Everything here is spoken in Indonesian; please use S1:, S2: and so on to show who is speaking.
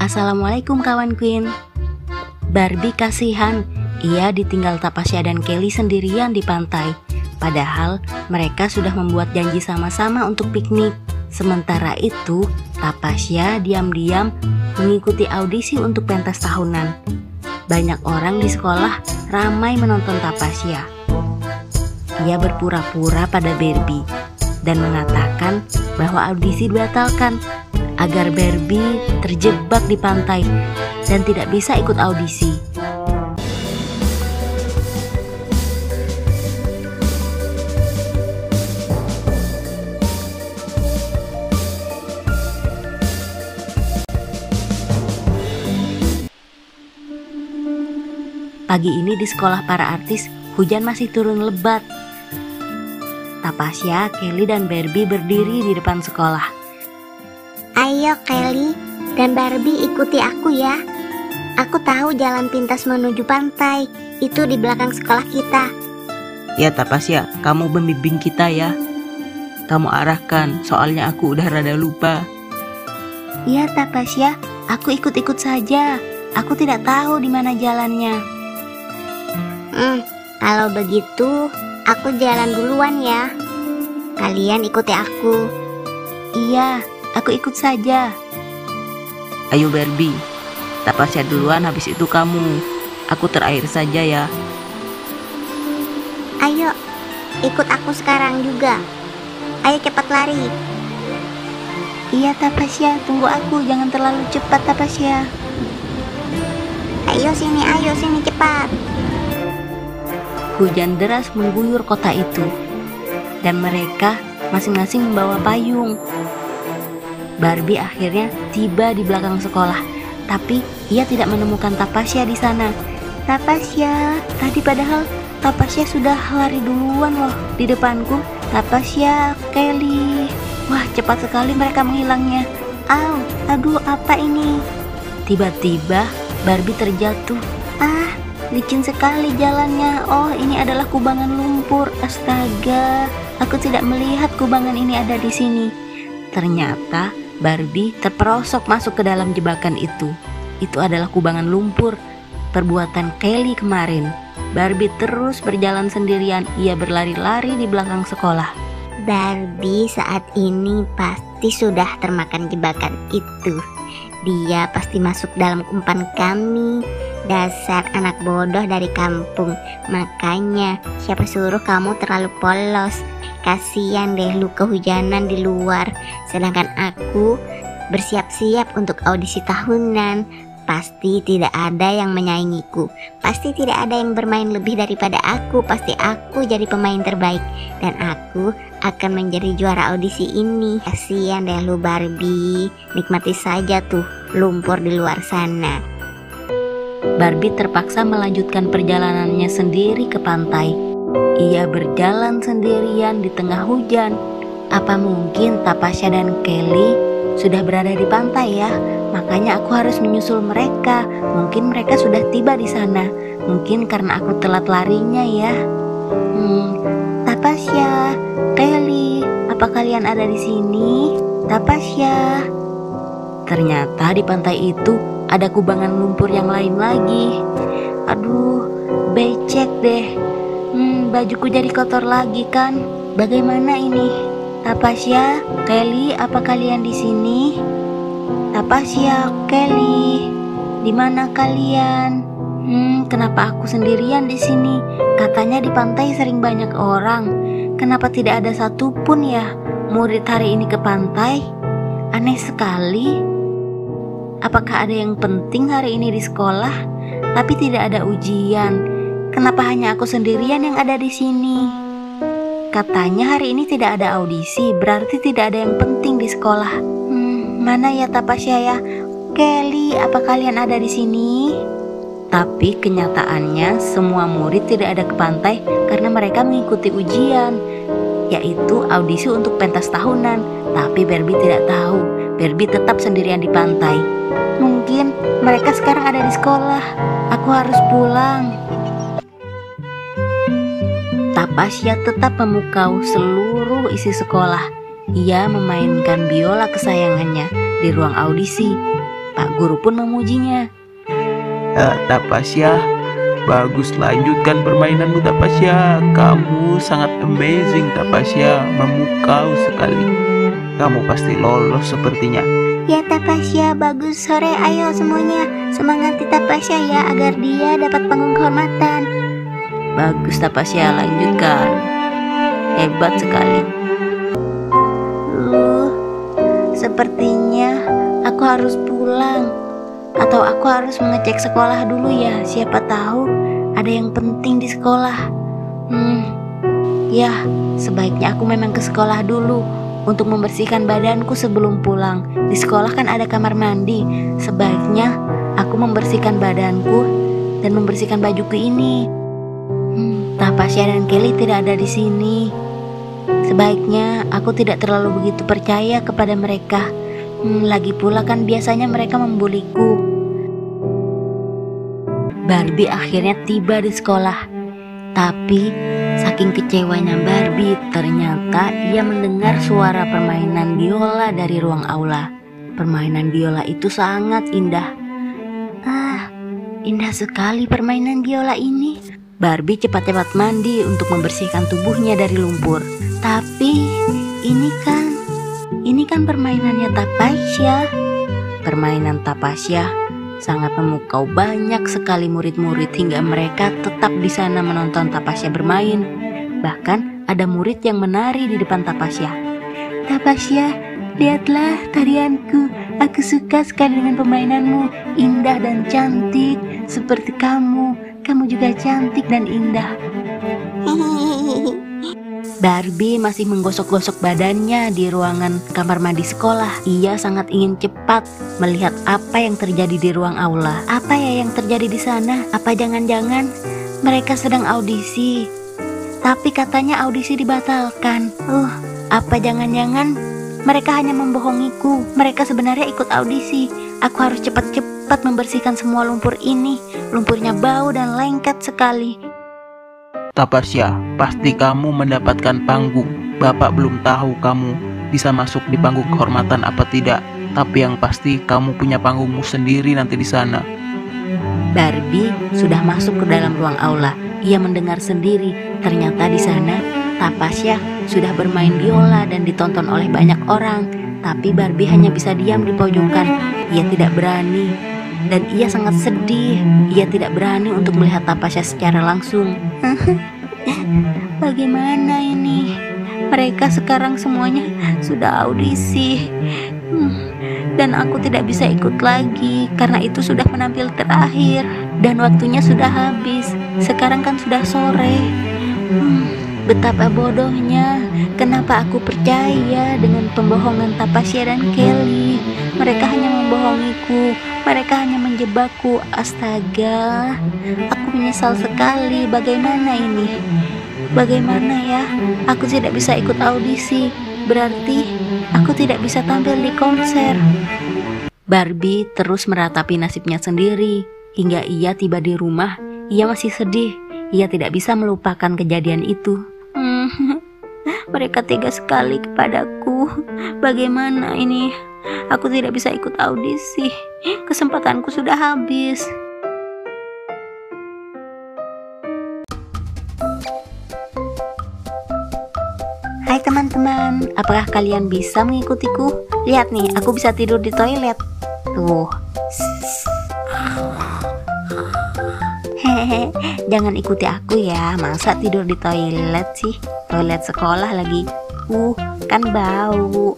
S1: Assalamualaikum kawan Queen. Barbie kasihan, ia ditinggal Tapasya dan Kelly sendirian di pantai. Padahal mereka sudah membuat janji sama-sama untuk piknik. Sementara itu, Tapasya diam-diam mengikuti audisi untuk pentas tahunan. Banyak orang di sekolah ramai menonton Tapasya. Ia berpura-pura pada Barbie dan mengatakan bahwa audisi dibatalkan agar Barbie terjebak di pantai dan tidak bisa ikut audisi. Pagi ini di sekolah para artis, hujan masih turun lebat. Tapasya, Kelly, dan Barbie berdiri di depan sekolah.
S2: Ayo Kelly dan Barbie ikuti aku ya. Aku tahu jalan pintas menuju pantai. Itu di belakang sekolah kita.
S3: Ya Tapasya, kamu membimbing kita ya. Kamu arahkan, soalnya aku udah rada lupa.
S1: Ya Tapasya, aku ikut-ikut saja. Aku tidak tahu di mana jalannya.
S2: Hmm, kalau begitu aku jalan duluan ya. Kalian ikuti aku.
S1: Iya, Aku ikut saja.
S3: Ayo Barbie, Tapasya duluan habis itu kamu. Aku terakhir saja ya.
S2: Ayo, ikut aku sekarang juga. Ayo cepat lari.
S1: Iya Tapasya, tunggu aku, jangan terlalu cepat Tapasya.
S2: Ayo sini, ayo sini cepat.
S1: Hujan deras mengguyur kota itu, dan mereka masing-masing membawa payung. Barbie akhirnya tiba di belakang sekolah, tapi ia tidak menemukan Tapasya di sana. Tapasya, tadi padahal Tapasya sudah lari duluan loh di depanku. Tapasya, Kelly. Wah, cepat sekali mereka menghilangnya. Aw, aduh apa ini? Tiba-tiba Barbie terjatuh. Ah, licin sekali jalannya. Oh, ini adalah kubangan lumpur. Astaga, aku tidak melihat kubangan ini ada di sini. Ternyata Barbie terperosok masuk ke dalam jebakan itu. Itu adalah kubangan lumpur, perbuatan Kelly kemarin. Barbie terus berjalan sendirian, ia berlari-lari di belakang sekolah.
S2: Barbie saat ini pasti sudah termakan jebakan itu. Dia pasti masuk dalam umpan kami. Dasar anak bodoh dari kampung. Makanya, siapa suruh kamu terlalu polos? Kasihan deh lu kehujanan di luar, sedangkan aku bersiap-siap untuk audisi tahunan. Pasti tidak ada yang menyaingiku. Pasti tidak ada yang bermain lebih daripada aku. Pasti aku jadi pemain terbaik dan aku akan menjadi juara audisi ini. Kasihan deh lu Barbie. Nikmati saja tuh lumpur di luar sana.
S1: Barbie terpaksa melanjutkan perjalanannya sendiri ke pantai. Ia berjalan sendirian di tengah hujan. Apa mungkin Tapasya dan Kelly sudah berada di pantai ya? Makanya aku harus menyusul mereka. Mungkin mereka sudah tiba di sana. Mungkin karena aku telat larinya ya. Hmm, Tapasya, Kelly, apa kalian ada di sini? Tapasya. Ternyata di pantai itu ada kubangan lumpur yang lain lagi. Aduh, becek deh. Hmm, bajuku jadi kotor lagi kan? Bagaimana ini? Tapasya, Kelly, apa kalian di sini? Tapasya, Kelly, di mana kalian? Hmm, kenapa aku sendirian di sini? Katanya di pantai sering banyak orang. Kenapa tidak ada satupun ya murid hari ini ke pantai? Aneh sekali. Apakah ada yang penting hari ini di sekolah, tapi tidak ada ujian? Kenapa hanya aku sendirian yang ada di sini? Katanya hari ini tidak ada audisi, berarti tidak ada yang penting di sekolah. Hmm, mana ya Tapasya ya? Kelly, apa kalian ada di sini? Tapi kenyataannya semua murid tidak ada ke pantai karena mereka mengikuti ujian, yaitu audisi untuk pentas tahunan. Tapi Barbie tidak tahu, Barbie tetap sendirian di pantai. Mungkin mereka sekarang ada di sekolah. Aku harus pulang. Tapasya tetap memukau seluruh isi sekolah. Ia memainkan biola kesayangannya di ruang audisi.
S4: Pak guru pun memujinya.
S5: Eh, Tapasya, bagus lanjutkan permainanmu Tapasya. Kamu sangat amazing Tapasya, memukau sekali. Kamu pasti lolos sepertinya.
S1: Ya Tapasya, bagus. Sore ayo semuanya. Semangati Tapasya ya agar dia dapat panggung kehormatan
S4: Bagus Tapasya lanjutkan. Hebat sekali.
S1: Loh, sepertinya aku harus pulang. Atau aku harus mengecek sekolah dulu ya. Siapa tahu ada yang penting di sekolah. Hmm, ya sebaiknya aku memang ke sekolah dulu untuk membersihkan badanku sebelum pulang. Di sekolah kan ada kamar mandi. Sebaiknya aku membersihkan badanku dan membersihkan bajuku ini. Hmm, Tapasya dan Kelly tidak ada di sini. Sebaiknya aku tidak terlalu begitu percaya kepada mereka. Hmm, lagi pula kan biasanya mereka membuliku. Barbie akhirnya tiba di sekolah. Tapi saking kecewanya Barbie, ternyata ia mendengar suara permainan biola dari ruang aula. Permainan biola itu sangat indah. Ah, indah sekali permainan biola ini. Barbie cepat-cepat mandi untuk membersihkan tubuhnya dari lumpur. Tapi ini kan, ini kan permainannya Tapasya. Permainan Tapasya sangat memukau banyak sekali murid-murid hingga mereka tetap di sana menonton Tapasya bermain. Bahkan ada murid yang menari di depan Tapasya. Tapasya, lihatlah tarianku. Aku suka sekali dengan permainanmu, indah dan cantik seperti kamu. Kamu juga cantik dan indah. Barbie masih menggosok-gosok badannya di ruangan kamar mandi sekolah. Ia sangat ingin cepat melihat apa yang terjadi di ruang aula. Apa ya yang terjadi di sana? Apa jangan-jangan mereka sedang audisi? Tapi katanya audisi dibatalkan. Uh, apa jangan-jangan mereka hanya membohongiku? Mereka sebenarnya ikut audisi. Aku harus cepat-cepat membersihkan semua lumpur ini. Lumpurnya bau dan lengket sekali.
S5: Tapasya, pasti kamu mendapatkan panggung. Bapak belum tahu kamu bisa masuk di panggung kehormatan apa tidak. Tapi yang pasti kamu punya panggungmu sendiri nanti di sana.
S4: Barbie sudah masuk ke dalam ruang aula. Ia mendengar sendiri, ternyata di sana Tapasya sudah bermain biola dan ditonton oleh banyak orang. Tapi Barbie hanya bisa diam di pojokan. Ia tidak berani dan ia sangat sedih. Ia tidak berani untuk melihat Tapasya secara langsung.
S1: Bagaimana ini? Mereka sekarang semuanya sudah audisi. Hmm, dan aku tidak bisa ikut lagi karena itu sudah menampil terakhir dan waktunya sudah habis. Sekarang kan sudah sore. Hmm, betapa bodohnya. Kenapa aku percaya dengan pembohongan Tapasya dan Kelly? Mereka hanya membohongiku. Mereka hanya menjebakku. Astaga, aku menyesal sekali. Bagaimana ini? Bagaimana ya? Aku tidak bisa ikut audisi. Berarti aku tidak bisa tampil di konser.
S4: Barbie terus meratapi nasibnya sendiri. Hingga ia tiba di rumah, ia masih sedih. Ia tidak bisa melupakan kejadian itu.
S1: Hmm, mereka tega sekali kepadaku. Bagaimana ini? Aku tidak bisa ikut audisi. Kesempatanku sudah habis. Hai teman-teman, apakah kalian bisa mengikutiku? Lihat nih, aku bisa tidur di toilet. Tuh. Hehehe, jangan ikuti aku ya. Masa tidur di toilet sih? Toilet sekolah lagi. Uh, kan bau.